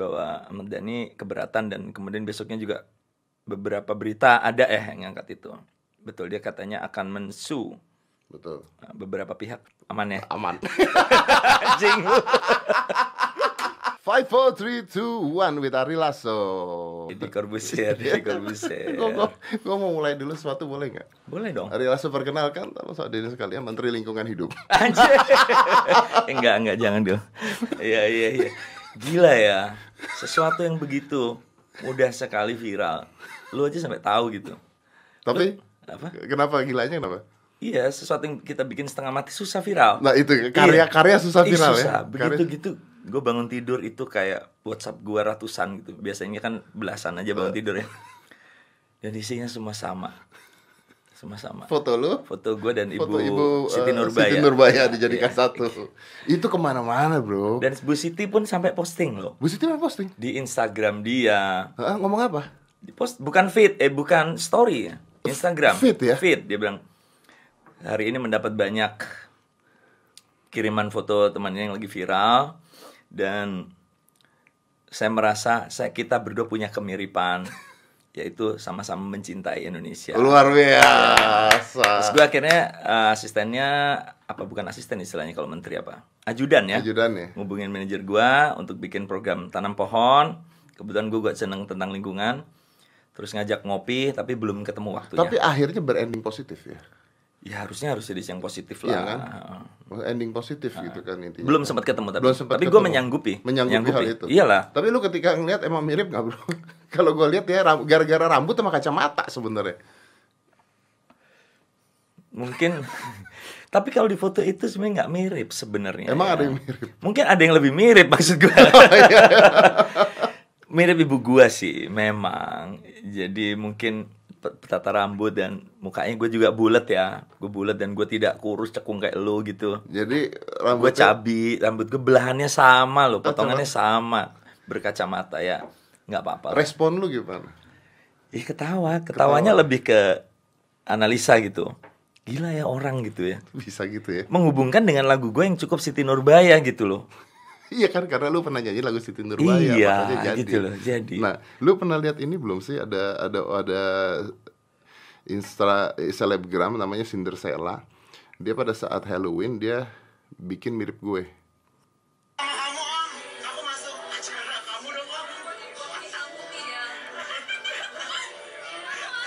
bahwa Ahmad Dhani keberatan dan kemudian besoknya juga beberapa berita ada eh yang ngangkat itu. Betul dia katanya akan mensu Betul. uh, beberapa pihak aman ya. Aman. Anjing lu. Five, four, three, two, one with Ari Lasso. Di Corbusier, di Corbusier. Gue mau mulai dulu sesuatu boleh nggak? Boleh dong. Ari Lasso perkenalkan, kalau saat ini sekalian Menteri Lingkungan Hidup. Anjir. enggak, enggak jangan dong. Iya, iya, iya. Gila ya. Sesuatu yang begitu mudah sekali viral. Lu aja sampai tahu gitu. Tapi Apa? kenapa gilanya kenapa? Iya, sesuatu yang kita bikin setengah mati susah viral. Nah itu karya-karya susah Ih, viral susah. ya. Begitu Karya- gitu, gue bangun tidur itu kayak WhatsApp gue ratusan gitu. Biasanya kan belasan aja Eh. bangun tidur ya. Dan isinya semua sama, semua sama. Foto lu, Foto gue dan ibu, foto ibu Siti eh, Nurbaya. Siti Nurbaya dijadikan Iya. satu. Itu ke mana-mana bro. Dan Bu Siti pun sampai posting loh Bu Siti apa posting? di Instagram dia. Hah, ngomong apa? Di post bukan feed, eh bukan story ya. Instagram. Feed ya? Feed dia bilang hari ini mendapat banyak kiriman foto temannya yang lagi viral dan saya merasa saya kita berdua punya kemiripan yaitu sama-sama mencintai Indonesia. Luar Terus biasa. gue akhirnya eh, asistennya apa bukan asisten istilahnya kalau menteri apa? Ajudan ya. Ajudan ya. Ngubungin manajer gua untuk bikin program tanam pohon. Kebetulan gue gak seneng tentang lingkungan. Terus ngajak ngopi tapi belum ketemu waktunya. Tapi akhirnya berending positif ya. Ya harusnya harus jadi yang positif Iya lah. kan? Ending positif gitu kan intinya. Belum sempat ketemu tapi Belum sempat tapi gue ketemu. menyanggupi. Menyanggupi hal itu. Iyalah. Tapi lu ketika ngeliat emang mirip nggak bro? Kalau gue lihat ya gara-gara rambut sama kacamata sebenarnya. Mungkin tapi kalau di foto itu sebenarnya nggak mirip sebenarnya. Emang ya. ada yang mirip? Mungkin ada yang lebih mirip maksud gue. Oh, iya. mirip ibu gua sih memang. Jadi mungkin tata rambut dan mukanya gue juga bulat ya. Gue bulat dan gue tidak kurus cekung kayak lo gitu. Jadi Gue rambutnya cabi, rambut gue belahannya sama loh, potongannya sama. Berkacamata ya, nggak apa-apa. respon lu gimana? Ih ketawa, ketawanya lebih ke analisa gitu. Gila ya orang gitu ya. Bisa gitu ya? Menghubungkan dengan lagu gue yang cukup Siti Nurbaya gitu loh. Iya kan karena lu pernah nyanyi lagu Siti Nurbaya Iya, makanya jadi. gitu loh, jadi. Nah, lu pernah lihat ini belum sih ada ada ada instra selebgram namanya Cinderella. Dia pada saat Halloween dia bikin mirip gue.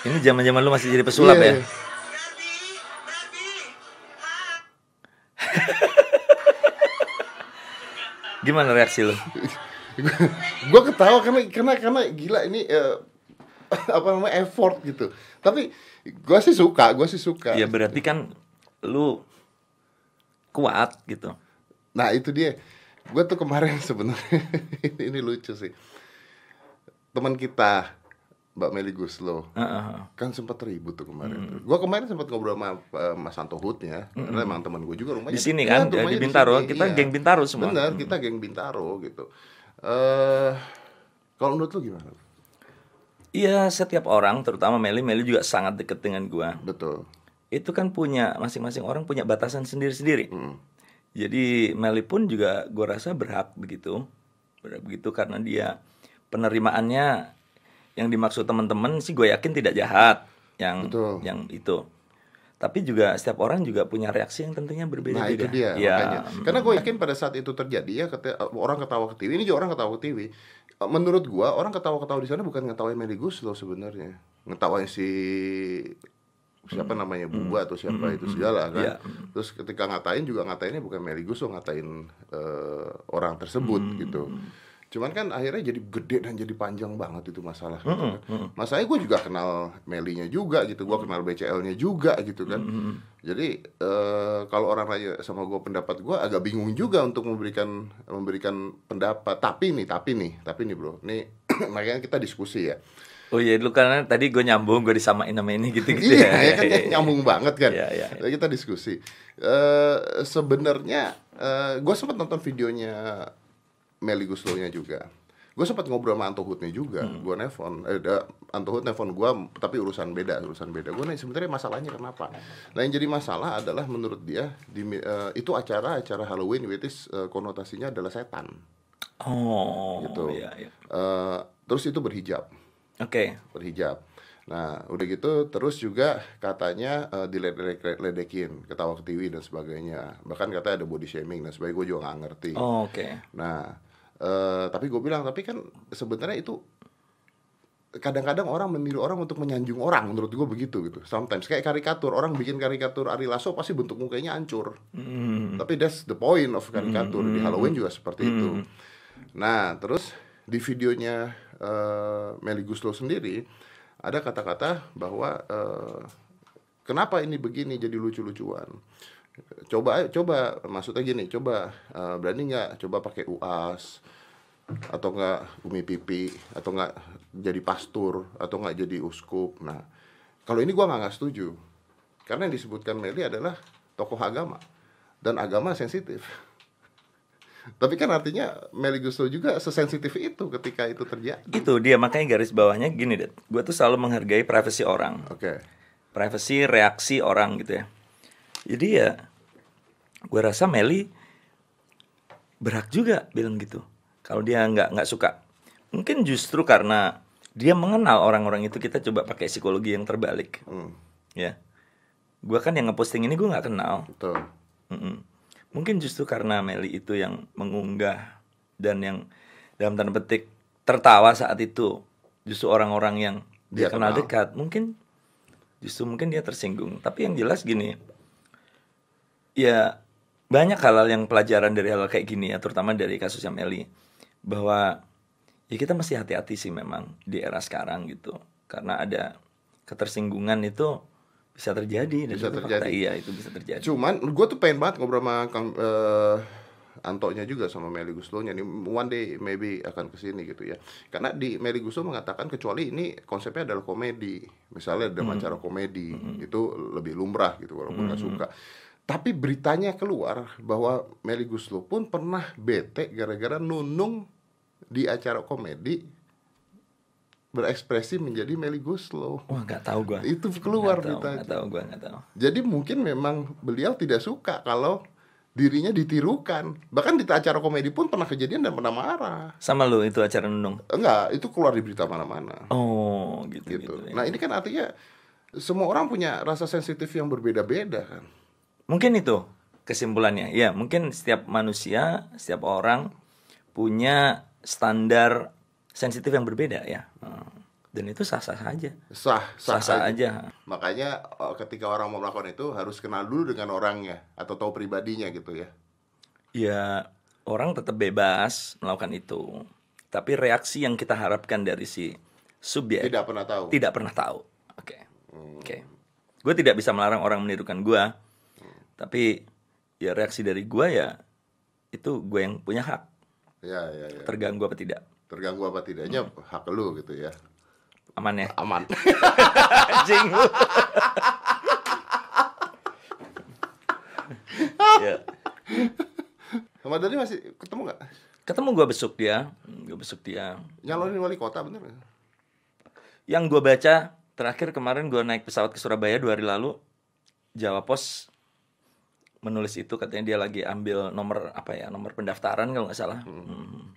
Ini zaman-zaman lu masih jadi pesulap Iya, ya? iya. Gimana reaksi lu? gue ketawa karena karena karena gila ini eh, apa namanya effort gitu. Tapi gue sih suka, gue sih suka. Ya berarti kan lu kuat gitu. Nah itu dia. Gue tuh kemarin sebenarnya ini, ini lucu sih. Teman kita Mbak Meli Guslo Heeh. kan sempat ribut tuh kemarin. Tuh. Gua kemarin sempat ngobrol sama uh, Mas Santo Hut ya. Karena emang teman gue juga rumahnya Di sini Iya, kan, di- rumahnya di Bintaro. sini, Kita geng Bintaro semua. Benar, kita geng Bintaro gitu. Eh kalau menurut lu gimana? Iya, setiap orang, terutama Meli, Meli juga sangat deket dengan gua. Betul. Itu kan punya masing-masing orang punya batasan sendiri-sendiri. Hmm. Jadi Meli pun juga gua rasa berhak begitu. Berhak begitu karena dia penerimaannya yang dimaksud teman-teman sih gue yakin tidak jahat yang Betul. yang itu. Tapi juga setiap orang juga punya reaksi yang tentunya Nah berbeda-beda. itu dia Ya, makanya. Karena gue yakin pada saat itu terjadi ya orang ketawa ke TV. Ini juga orang ketawa ke TV. Eh, Menurut gua orang ketawa-ketawa di sana bukan ngetawain Meli Guslo sebenarnya. Ngetawain si siapa namanya Buba atau siapa itu segala kan. Iya. Terus ketika ngatain juga ngatainnya bukan Meli Guslo, ngatain eh, orang tersebut gitu. Cuman kan akhirnya jadi gede dan jadi panjang banget itu masalah. gitu kan. Masalahnya gue juga kenal Melinya juga gitu, gue kenal BCL-nya juga gitu kan. Jadi eh, kalau orang nanya sama gue pendapat gue agak bingung juga untuk memberikan memberikan pendapat. Tapi nih, tapi nih, tapi nih bro, nih makanya kita diskusi ya. Oh iya, lu karena tadi gue nyambung, gue disamain sama ini gitu-gitu iya, ya. ya kan nyambung banget kan. Iya, iya. Jadi kita diskusi. Eh sebenarnya eh gue sempat nonton videonya Meli Guslo-nya juga. Gue sempat ngobrol sama Anto Hutnya juga. Hmm. Gue nelfon, eh, Anto Hut nelfon gue, tapi urusan beda, urusan beda. Gue nanya sebenarnya masalahnya kenapa? Nah yang jadi masalah adalah menurut dia di, eh, itu acara acara Halloween, which is eh, konotasinya adalah setan. Oh, Gitu. iya, iya. Eh, terus itu berhijab, Oke. berhijab. Nah, udah gitu terus juga katanya eh, diledek-ledekin, ketawa ketiwi dan sebagainya. Bahkan katanya ada body shaming dan sebagainya. Gue juga nggak ngerti. Oh, oke. Nah, eh, tapi gue bilang tapi kan sebenarnya itu kadang-kadang orang meniru orang untuk menyanjung orang menurut gue begitu gitu. Sometimes kayak karikatur orang bikin karikatur Ari Lasso pasti bentuk mukanya hancur. Hmm. Tapi that's the point of karikatur di Halloween juga seperti itu. Nah, terus di videonya eh, Melly Guslo sendiri ada kata-kata bahwa eh, kenapa ini begini jadi lucu-lucuan. Coba coba maksudnya gini, coba eh, berani nggak coba pakai UAS atau nggak umi pipi atau nggak jadi pastur atau nggak jadi uskup. Nah, kalau ini gua nggak setuju karena yang disebutkan Meli adalah tokoh agama dan agama sensitif. Tapi kan artinya Meli Guslo juga sesensitif itu ketika itu terjadi. Itu dia makanya garis bawahnya gini, Dad. Gue tuh selalu menghargai privasi orang. Oke. Privasi reaksi orang gitu ya. Jadi ya gue rasa Meli berhak juga bilang gitu. Kalau dia nggak nggak suka. Mungkin justru karena dia mengenal orang-orang itu kita coba pakai psikologi yang terbalik. Hmm, Ya. Gue kan yang ngeposting ini gue nggak kenal. betul. Mm-mm. Mungkin justru karena Meli itu yang mengunggah dan yang dalam tanda petik tertawa saat itu justru orang-orang yang dia, Dia kenal, kenal. dekat mungkin justru mungkin dia tersinggung tapi yang jelas gini ya banyak hal-hal yang pelajaran dari hal kayak gini ya terutama dari kasusnya Meli bahwa ya kita mesti hati-hati sih memang di era sekarang gitu. Karena ada ketersinggungan itu bisa terjadi dan Bisa itu fakta, terjadi. iya itu bisa terjadi. Cuman gue tuh pengen banget ngobrol sama Kang eh, Antonya juga sama Meli Guslo-nya nih. One day maybe akan ke sini gitu ya. Karena di Meli Guslo mengatakan kecuali ini konsepnya adalah komedi. Misalnya ada acara komedi itu lebih lumrah gitu walaupun nggak suka tapi beritanya keluar bahwa Meli Guslo pun pernah bete gara-gara nunung di acara komedi berekspresi menjadi Meli Guslo Wah nggak tahu gua. itu keluar tahu, beritanya nggak tahu gua nggak tahu. jadi mungkin memang beliau tidak suka kalau dirinya ditirukan. Bahkan di acara komedi pun pernah kejadian dan pernah marah. Sama lu itu acara nunung. Enggak, itu keluar di berita mana-mana. Oh gitu Gitu. gitu. ya. Nah, ini kan artinya semua orang punya rasa sensitif yang berbeda-beda kan. Mungkin itu kesimpulannya. Ya mungkin setiap manusia, setiap orang punya standar sensitif yang berbeda ya. Hmm. Dan itu sah-sah saja. Sah, sah, aja. aja. Makanya eh, ketika orang mau melakukan itu harus kenal dulu dengan orangnya atau tahu pribadinya gitu ya. Ya orang tetap bebas melakukan itu. Tapi reaksi yang kita harapkan dari si subjek Tidak pernah tahu. tidak pernah tahu. Oke. Oke. Gue tidak bisa melarang orang menirukan gue. Tapi ya reaksi dari gue ya itu gue yang punya hak. Ya, ya, ya. Terganggu apa tidak. Terganggu apa tidaknya hak lu gitu ya. Aman ya? Aman. Anjing lu. ya. Sama masih ketemu nggak? Ketemu gue besuk dia, gue besuk dia. Nyalonin wali kota bener? Yang gue baca terakhir kemarin gue naik pesawat ke Surabaya dua hari lalu, Jawa Pos menulis itu katanya dia lagi ambil nomor apa ya nomor pendaftaran kalau nggak salah. Hmm.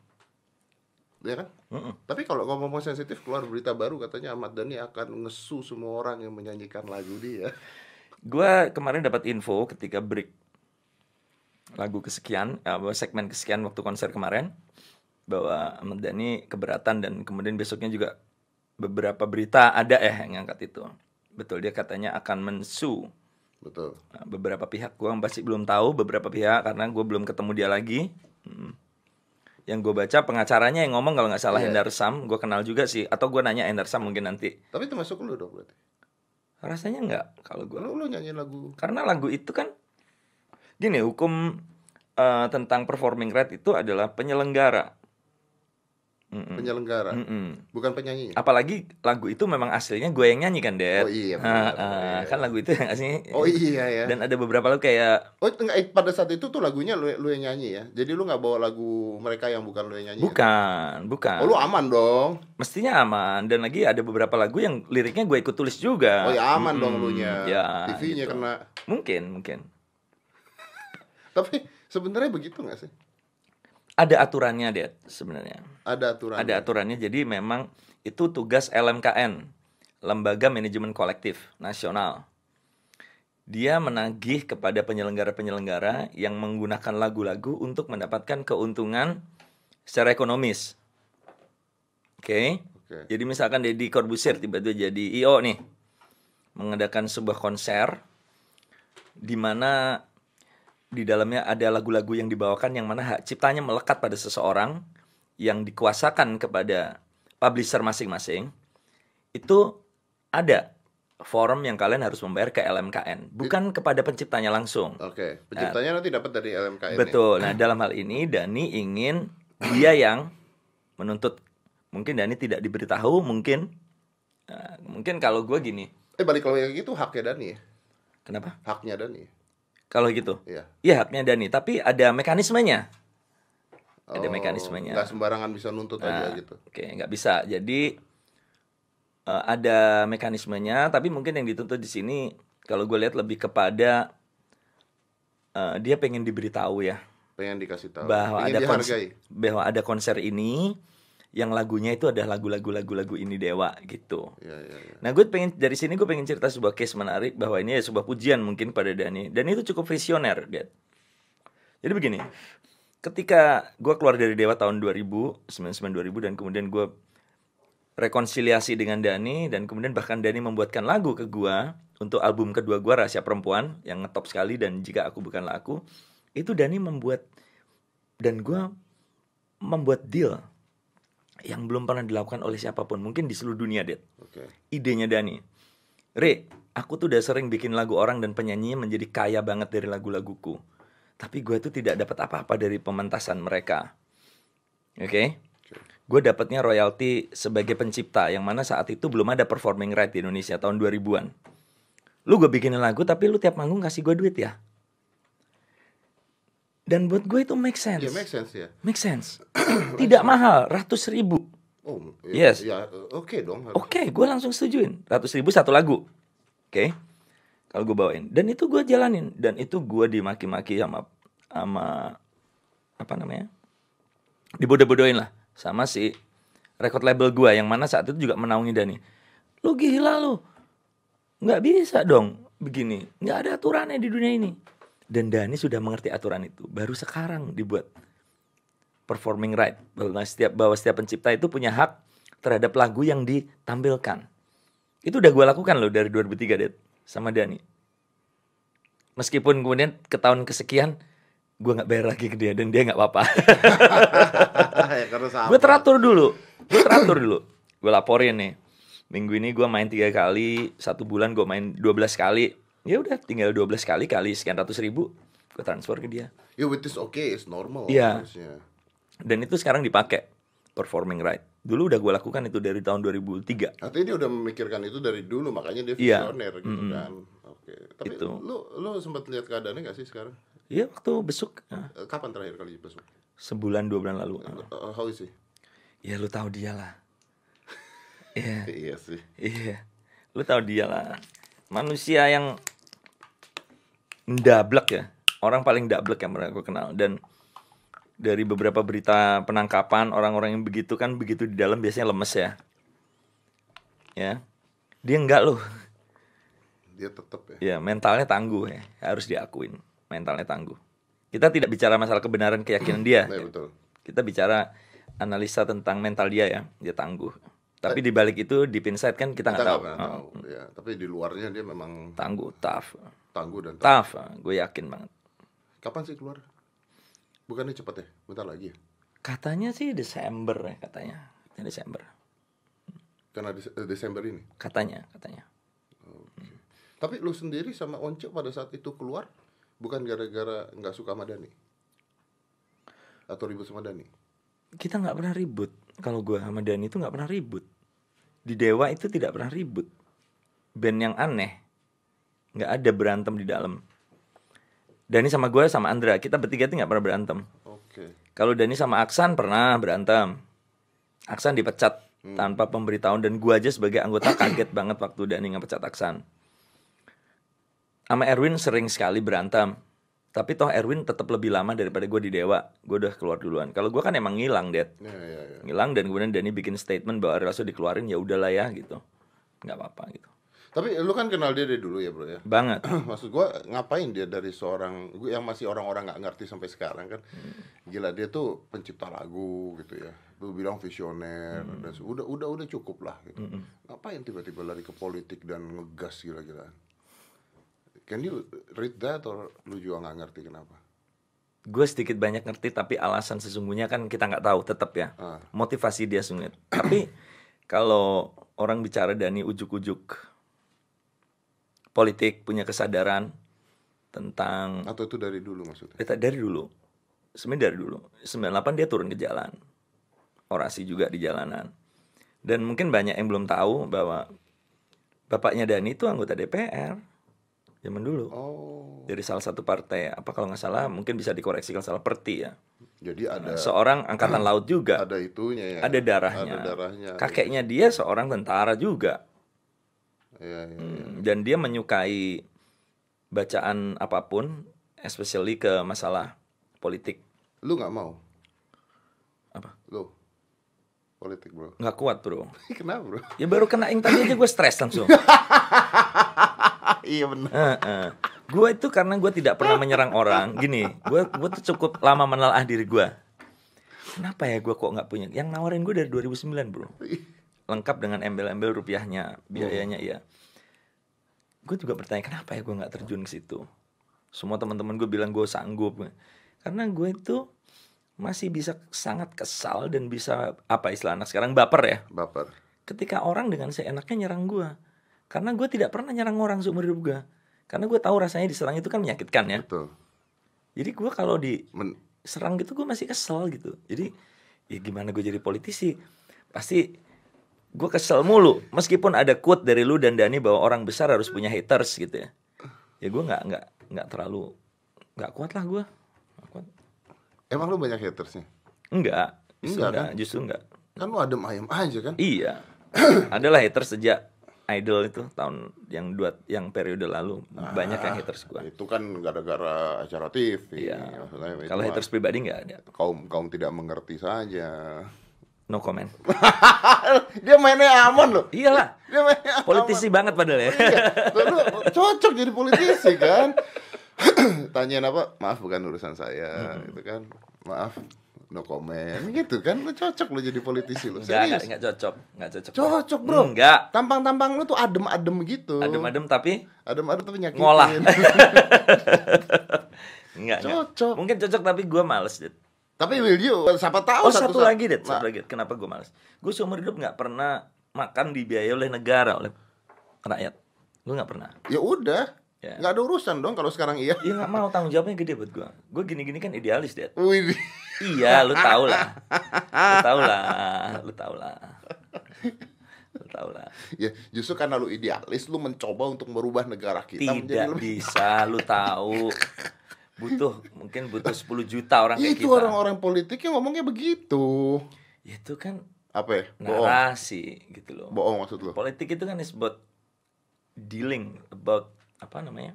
Iya kan? Mm-mm. Tapi kalau ngomong sensitif keluar berita baru katanya Ahmad Dhani akan ngesu semua orang yang menyanyikan lagu dia. Gue kemarin dapat info ketika break lagu kesekian, eh, segmen kesekian waktu konser kemarin bahwa Ahmad Dhani keberatan dan kemudian besoknya juga beberapa berita ada eh yang ngangkat itu. Betul dia katanya akan mensu Betul. Nah, beberapa pihak gue masih belum tahu beberapa pihak karena gue belum ketemu dia lagi. Hmm. Yang gue baca pengacaranya yang ngomong kalau nggak salah Iya. Endar Sam, gue kenal juga sih. Atau gue nanya Endar Sam mungkin nanti. Tapi termasuk lu dong berarti. Rasanya nggak kalau gue. Lu lu nyanyiin lagu. Karena lagu itu kan gini hukum eh, tentang performing rate itu adalah penyelenggara. Mm-mm. penyelenggara, Mm-mm. bukan penyanyinya. Apalagi lagu itu memang aslinya gue yang nyanyi kan, Dad. Oh iya, Ah, benar. ah, Iya. kan lagu itu yang aslinya. Oh iya ya. Dan ada beberapa lagu kayak Oh enggak, eh, pada saat itu tuh lagunya lu, lu yang nyanyi ya. Jadi lu nggak bawa lagu mereka yang bukan lu yang nyanyi. ya? bukan, bukan. Oh lu aman dong. Mestinya aman dan lagi ada beberapa lagu yang liriknya gue ikut tulis juga. Oh ya aman dong Mm-mm. lu nya. Ya, TV-nya gitu. kena. Mungkin, mungkin. Tapi sebenarnya begitu nggak sih? Ada aturannya deh sebenarnya. Ada aturan. Ada aturannya. Jadi memang itu tugas LMKN, Lembaga Manajemen Kolektif Nasional. Dia menagih kepada penyelenggara-penyelenggara yang menggunakan lagu-lagu untuk mendapatkan keuntungan secara ekonomis. Oke. Oke. Jadi misalkan Deddy Corbuzier tiba-tiba jadi IO nih, mengadakan sebuah konser di mana di dalamnya ada lagu-lagu yang dibawakan yang mana hak ciptanya melekat pada seseorang yang dikuasakan kepada publisher masing-masing. Itu ada forum yang kalian harus membayar ke LMKN, bukan kepada penciptanya langsung. Oke. Penciptanya nanti dapat dari LMKN. ya? Betul. Nah, dalam hal ini Dani ingin dia yang menuntut. Mungkin Dani tidak diberitahu, mungkin Nah, mungkin kalau gue gini, Eh balik lagi gitu haknya Dani ya. kenapa? Haknya Dani. Kalau gitu, Iya. iya haknya Dani, tapi ada mekanismenya. Ada Oh, mekanismenya. nggak sembarangan bisa nuntut aja Nah, gitu. Oke, nggak bisa. Jadi eh, ada mekanismenya, tapi mungkin yang dituntut di sini kalau gue lihat lebih kepada eh, dia pengen diberitahu ya Pengen dikasih tahu. bahwa Pengen ada konser, bahwa ada konser ini yang lagunya itu ada lagu-lagu lagu-lagu ini dewa gitu. Iya, iya, iya. Nah gue pengen dari sini gue pengen cerita sebuah case menarik bahwa ini ya sebuah pujian mungkin pada Dani dan itu cukup visioner Dad. Jadi begini, ketika gue keluar dari Dewa tahun 2000, 99 2000 dan kemudian gue rekonsiliasi dengan Dani dan kemudian bahkan Dani membuatkan lagu ke gue untuk album kedua gue Rahasia Perempuan yang ngetop sekali dan jika aku bukanlah aku itu Dani membuat dan gue membuat deal yang belum pernah dilakukan oleh siapa pun mungkin di seluruh dunia Dad Oke. idenya Dani. Re, aku tuh udah sering bikin lagu orang dan penyanyinya menjadi kaya banget dari lagu-laguku. Tapi gue tuh tidak dapat apa-apa dari pementasan mereka. Oke? Gue dapatnya royalti sebagai pencipta yang mana saat itu belum ada performing right di Indonesia tahun 2000-an. Lu gue bikinin lagu tapi lu tiap manggung kasih gue duit ya. Dan buat gue itu make sense. Ya make sense ya. Make sense. tidak mahal, ratus ribu. Oh, ya, Yes. ya, oke dong. harus. Oke, gue langsung setujuin. Ratus ribu satu lagu. Oke. Kalau gue bawain. Dan itu gue jalanin. Dan itu gue dimaki-maki sama sama apa namanya? Dibodoh-bodohin lah sama si record label gue yang mana saat itu juga menaungi Dani. Lu gila lu. Nggak bisa dong begini. Nggak ada aturannya di dunia ini. Dan Dani sudah mengerti aturan itu. Baru sekarang dibuat performing right bahwa setiap bahwa setiap pencipta itu punya hak terhadap lagu yang ditampilkan. Itu udah gue lakukan loh dari 2003 Det sama Dani. Meskipun kemudian ke tahun kesekian gue nggak bayar lagi ke dia dan dia nggak apa-apa. ya, gue teratur dulu, gue teratur dulu. Gue laporin nih. Minggu ini gue main tiga kali, satu bulan gue main 12 kali. Ya udah, tinggal 12 kali kali sekian ratus ribu, gue transfer ke dia. Ya which is okay, it's normal Iya. harusnya. Dan itu sekarang dipakai performing right. Dulu udah gue lakukan itu dari tahun 2003. Artinya dia udah memikirkan itu dari dulu, makanya dia Iya. visioner gitu Mm-mm. kan. Oke. Tapi Itu. lu lu sempat lihat keadaannya gak sih sekarang? Iya waktu besuk ah, Eh, Kapan terakhir kali besok? sebulan dua bulan lalu. Uh, how is he? Ya lu tahu dia lah. Iya, Iya sih. iya. Lu tahu dia lah. Manusia yang ndablek ya. Orang paling ndablek yang pernah gue kenal dan dari beberapa berita penangkapan orang-orang yang begitu kan begitu di dalam biasanya lemes ya. Ya. Dia enggak loh. Dia tetap ya. Ya, mentalnya tangguh ya. Harus diakuin. Mentalnya tangguh. Kita tidak bicara masalah kebenaran keyakinan dia. Nah, betul. Kita bicara analisa tentang mental dia ya. Dia tangguh. Tapi di balik itu deep inside kan kita nggak tahu. Oh, tahu. Ya, tapi di luarnya dia memang Tangguh, tough. Tangguh dan tough. Tough, gue yakin banget. Kapan sih keluar? Bukannya cepet ya? Bentar lagi ya? Katanya sih Desember ya katanya. Katanya Desember. Karena Des- eh, Desember ini. Katanya, katanya. Tapi lu sendiri sama Once pada saat itu keluar bukan gara-gara nggak suka sama Dani? Atau ribut sama Dani? Kita nggak pernah ribut. Kalau gue sama Dani itu nggak pernah ribut. Di Dewa itu tidak pernah ribut. Band yang aneh. Nggak ada berantem di dalam. Dani sama gue sama Andra, kita bertiga itu nggak pernah berantem. Oke. Kalau Dani sama Aksan pernah berantem. Aksan dipecat tanpa pemberitahuan dan gua aja sebagai anggota kaget banget waktu Dani ngepecat Aksan. Sama Erwin sering sekali berantem. Tapi toh Erwin tetap lebih lama daripada gue di Dewa. Gue udah keluar duluan. Kalau gue kan emang ngilang, Dad. Ya, ya, ya. Ngilang dan kemudian Dani bikin statement bahwa Lasso dikeluarin ya udahlah ya gitu. nggak apa-apa gitu. Tapi lu kan kenal dia dari dulu ya bro ya. Banget. Maksud gua ngapain dia dari seorang gua yang masih orang-orang nggak ngerti sampai sekarang kan. Gila dia tuh pencipta lagu gitu ya. Lu bilang visioner dan se- udah udah udah cukup lah gitu. Ngapain tiba-tiba lari ke politik dan ngegas gila-gilaan? Can you read that or lu juga nggak ngerti kenapa? gue sedikit banyak ngerti tapi alasan sesungguhnya kan kita nggak tahu tetap ya Ah. motivasi dia sungit tapi kalau orang bicara Dani ujuk-ujuk politik punya kesadaran tentang Atau itu dari dulu maksudnya? Dari, dari dulu. Sebenarnya dari dulu. 98 dia turun ke jalan. Orasi juga di jalanan. Dan mungkin banyak yang belum tahu bahwa bapaknya Dani itu anggota DPR zaman dulu. Oh, dari salah satu partai apa kalau nggak salah mungkin bisa dikoreksi kalau salah Perti ya. Jadi ada seorang angkatan laut juga. Ada itunya ya. ada darahnya. Ada darahnya. kakeknya dia seorang tentara juga Iya, iya. Hmm, dan dia menyukai bacaan apa pun especially ke masalah politik Lu nggak mau? apa Lu politik bro. nggak kuat bro Kenapa bro? ya baru kena yang tadi aja gue stres langsung iya benar. gue itu karena gue tidak pernah menyerang orang gini gue gue tuh cukup lama menelaah diri gue kenapa ya gue kok nggak punya yang nawarin gue dari 2009 bro lengkap dengan embel-embel rupiahnya biayanya ya gue juga bertanya kenapa ya gue nggak terjun ke situ? Semua teman-teman gue bilang gue sanggup. Karena gue itu masih bisa sangat kesal dan bisa apa istilah anak sekarang baper ya. Baper. ketika orang dengan seenaknya nyerang gue karena gue tidak pernah nyerang orang seumur hidup gue karena gue tahu rasanya diserang itu kan menyakitkan ya. Betul. jadi gue kalau diserang gitu gue masih kesel gitu. Jadi ya gimana gue jadi politisi? Pasti gue kesel mulu meskipun ada quote dari lu dan Dani bahwa orang besar harus punya haters gitu ya ya gue nggak nggak nggak terlalu nggak kuat lah gue kuat. emang lu banyak hatersnya? enggak justru Enggak, enggak, kan? justru enggak Kan lu adem ayem aja kan? Iya. Adalah haters sejak Idol itu tahun yang dua yang periode lalu banyak yang haters gua. Itu kan gara-gara acara TV. Iya. Kalau mah haters pribadi nggak ada. kaum kaum tidak mengerti saja. No comment. Dia mainnya aman loh. Iyalah. Dia mainnya Politisi banget padahal ya. Iya, cocok jadi politisi kan. Tanyain apa? Maaf bukan urusan saya, gitu kan. Maaf, no comment gitu kan. Lu cocok lu jadi politisi lu. Enggak, enggak, Serius. enggak cocok. Enggak cocok. Cocok, Bro. Enggak. Tampang-tampang lu tuh adem-adem gitu. Adem-adem tapi Adem-adem tapi nyakitin. ngolah. enggak, enggak. Cocok. Mungkin cocok tapi gua males, Dit. Tapi will you, siapa tahu Oh, satu, saat- lagi. Nah, Satu lagi. Kenapa gua males? Gue seumur hidup nggak pernah makan dibiayai oleh negara, oleh rakyat. Gue nggak pernah. Ya udah. Ya. Nggak ada urusan dong kalau sekarang iya. Iya nggak mau tanggung jawabnya gede buat gue. Gue gini-gini kan idealis deh. Iya, lu tau lah. Lu tau lah. Lu tau lah. Lu tau lah. Ya, justru karena lu idealis, lu mencoba untuk merubah negara kita menjadi Tidak lebih bisa, lu tahu. Butuh, mungkin butuh 10 juta orang kayak itu orang-orang politik yang ngomongnya begitu. Itu kan Apa ya? Bohong. narasi gitu loh. Bohong maksud lu. Politik itu kan is about dealing, about apa namanya?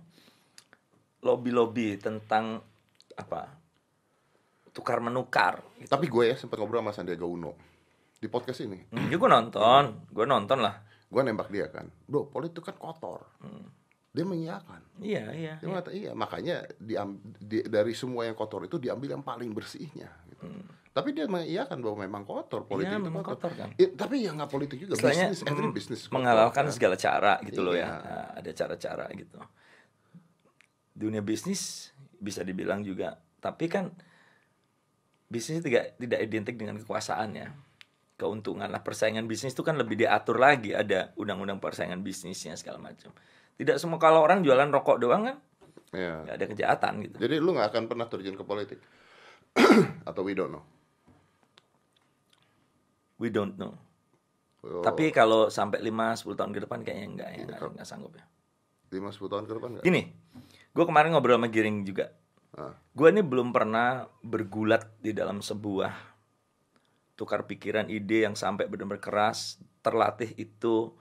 Lobby-lobby tentang apa? Tukar menukar. Gitu. Tapi gue ya sempat ngobrol sama Sandiaga Uno di podcast ini. Hmm, ya gue nonton, gue nonton lah. Gue nembak dia kan, bro, politik kan kotor. Hmm. Dia mengiyakan. Iya, iya. Dia mengatakan iya, makanya diam, di- dari semua yang kotor itu diambil yang paling bersihnya. Gitu. Tapi dia mengiyakan bahwa memang kotor politik Hmm. Iya, itu memang kotor kan. Eh, tapi ya nggak politik juga, Istilahnya bisnis, every mm, business kotor, menghalalkan kan. segala cara gitu loh ya. Iya. Nah, ada cara-cara gitu. Dunia bisnis bisa dibilang juga, tapi kan bisnis tidak tidak identik dengan kekuasaan ya. Keuntungan lah persaingan bisnis itu kan lebih diatur lagi, ada undang-undang persaingan bisnisnya segala macam. Tidak semua kalau orang jualan rokok doang kan Iya. nggak ada kejahatan gitu. Jadi lu nggak akan pernah terjun ke politik atau we don't know. We don't know. Oh, Tapi kalau sampai 5 10 tahun ke depan kayaknya enggak ya, enggak, enggak sanggup ya. lima sepuluh tahun ke depan nggak? Gini, gue kemarin ngobrol sama Giring juga. Ah. Gue ini belum pernah bergulat di dalam sebuah tukar pikiran ide yang sampai benar-benar keras, terlatih itu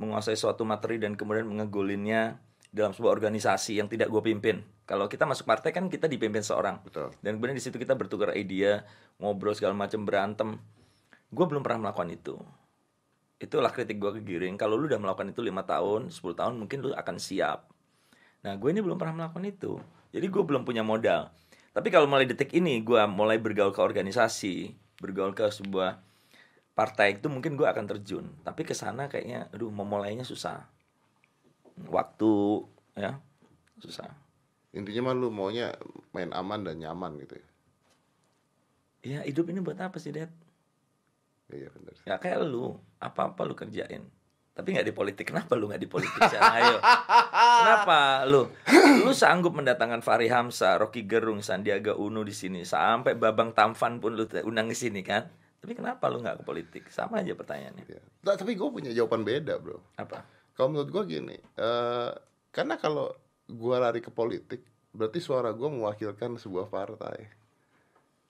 menguasai suatu materi dan kemudian mengegolinnya dalam sebuah organisasi yang tidak gue pimpin. Kalau kita masuk partai kan kita dipimpin seorang. Betul. Dan kemudian di situ kita bertukar ide, ngobrol segala macam berantem. Gue belum pernah melakukan itu. Itulah kritik gue ke Giring. Kalau lu udah melakukan itu lima tahun, 10 tahun, mungkin lu akan siap. Nah, gue ini belum pernah melakukan itu. Jadi gue belum punya modal. Tapi kalau mulai detik ini, gue mulai bergaul ke organisasi, bergaul ke sebuah partai itu mungkin gue akan terjun. Tapi ke sana kayaknya, aduh, memulainya susah. Waktu, ya, susah. Intinya mah lu maunya main aman dan nyaman gitu ya. Ya, hidup ini buat apa sih, Dad? Iya benar. Ya kayak lu, apa-apa lu kerjain. Tapi nggak di politik. Kenapa lu nggak di politik? Sekarang, ayo. Kenapa lu? Lu sanggup mendatangkan Fahri Hamzah, Rocky Gerung, Sandiaga Uno di sini, sampai Babang Tampan pun lu undang di sini kan? Tapi kenapa lu nggak ke politik? Sama aja pertanyaannya. Iya. Nah, tapi gue punya jawaban beda bro. Apa? Kalau menurut gue gini, eh karena kalau gue lari ke politik, berarti suara gue mewakilkan sebuah partai.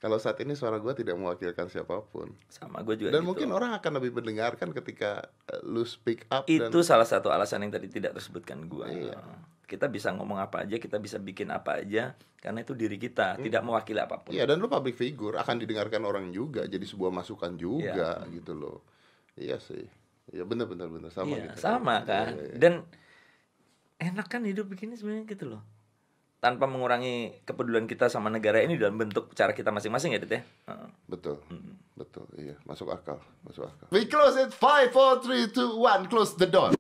Kalau saat ini suara gue tidak mewakilkan siapa pun. Sama gue juga Dan gitu. mungkin orang akan lebih mendengarkan ketika eh, lu speak up itu dan salah satu alasan yang tadi tidak tersebutkan gua. Iya. Kita bisa ngomong apa aja, kita bisa bikin apa aja karena itu diri kita, tidak mewakili apa pun. Iya dan lu public figure akan didengarkan orang juga jadi sebuah masukan juga gitu loh. Iya sih. Iya benar benar benar sama Iya, gitu. sama Iya, kan. iya, iya. Dan enak kan hidup begini sebenarnya gitu loh. Tanpa mengurangi kepedulian kita sama negara ini dalam bentuk cara kita masing-masing ya, Dit ya. Heeh. Betul. Betul. Iya, masuk akal, masuk akal. We close it 5 4 3 2 1 close the door.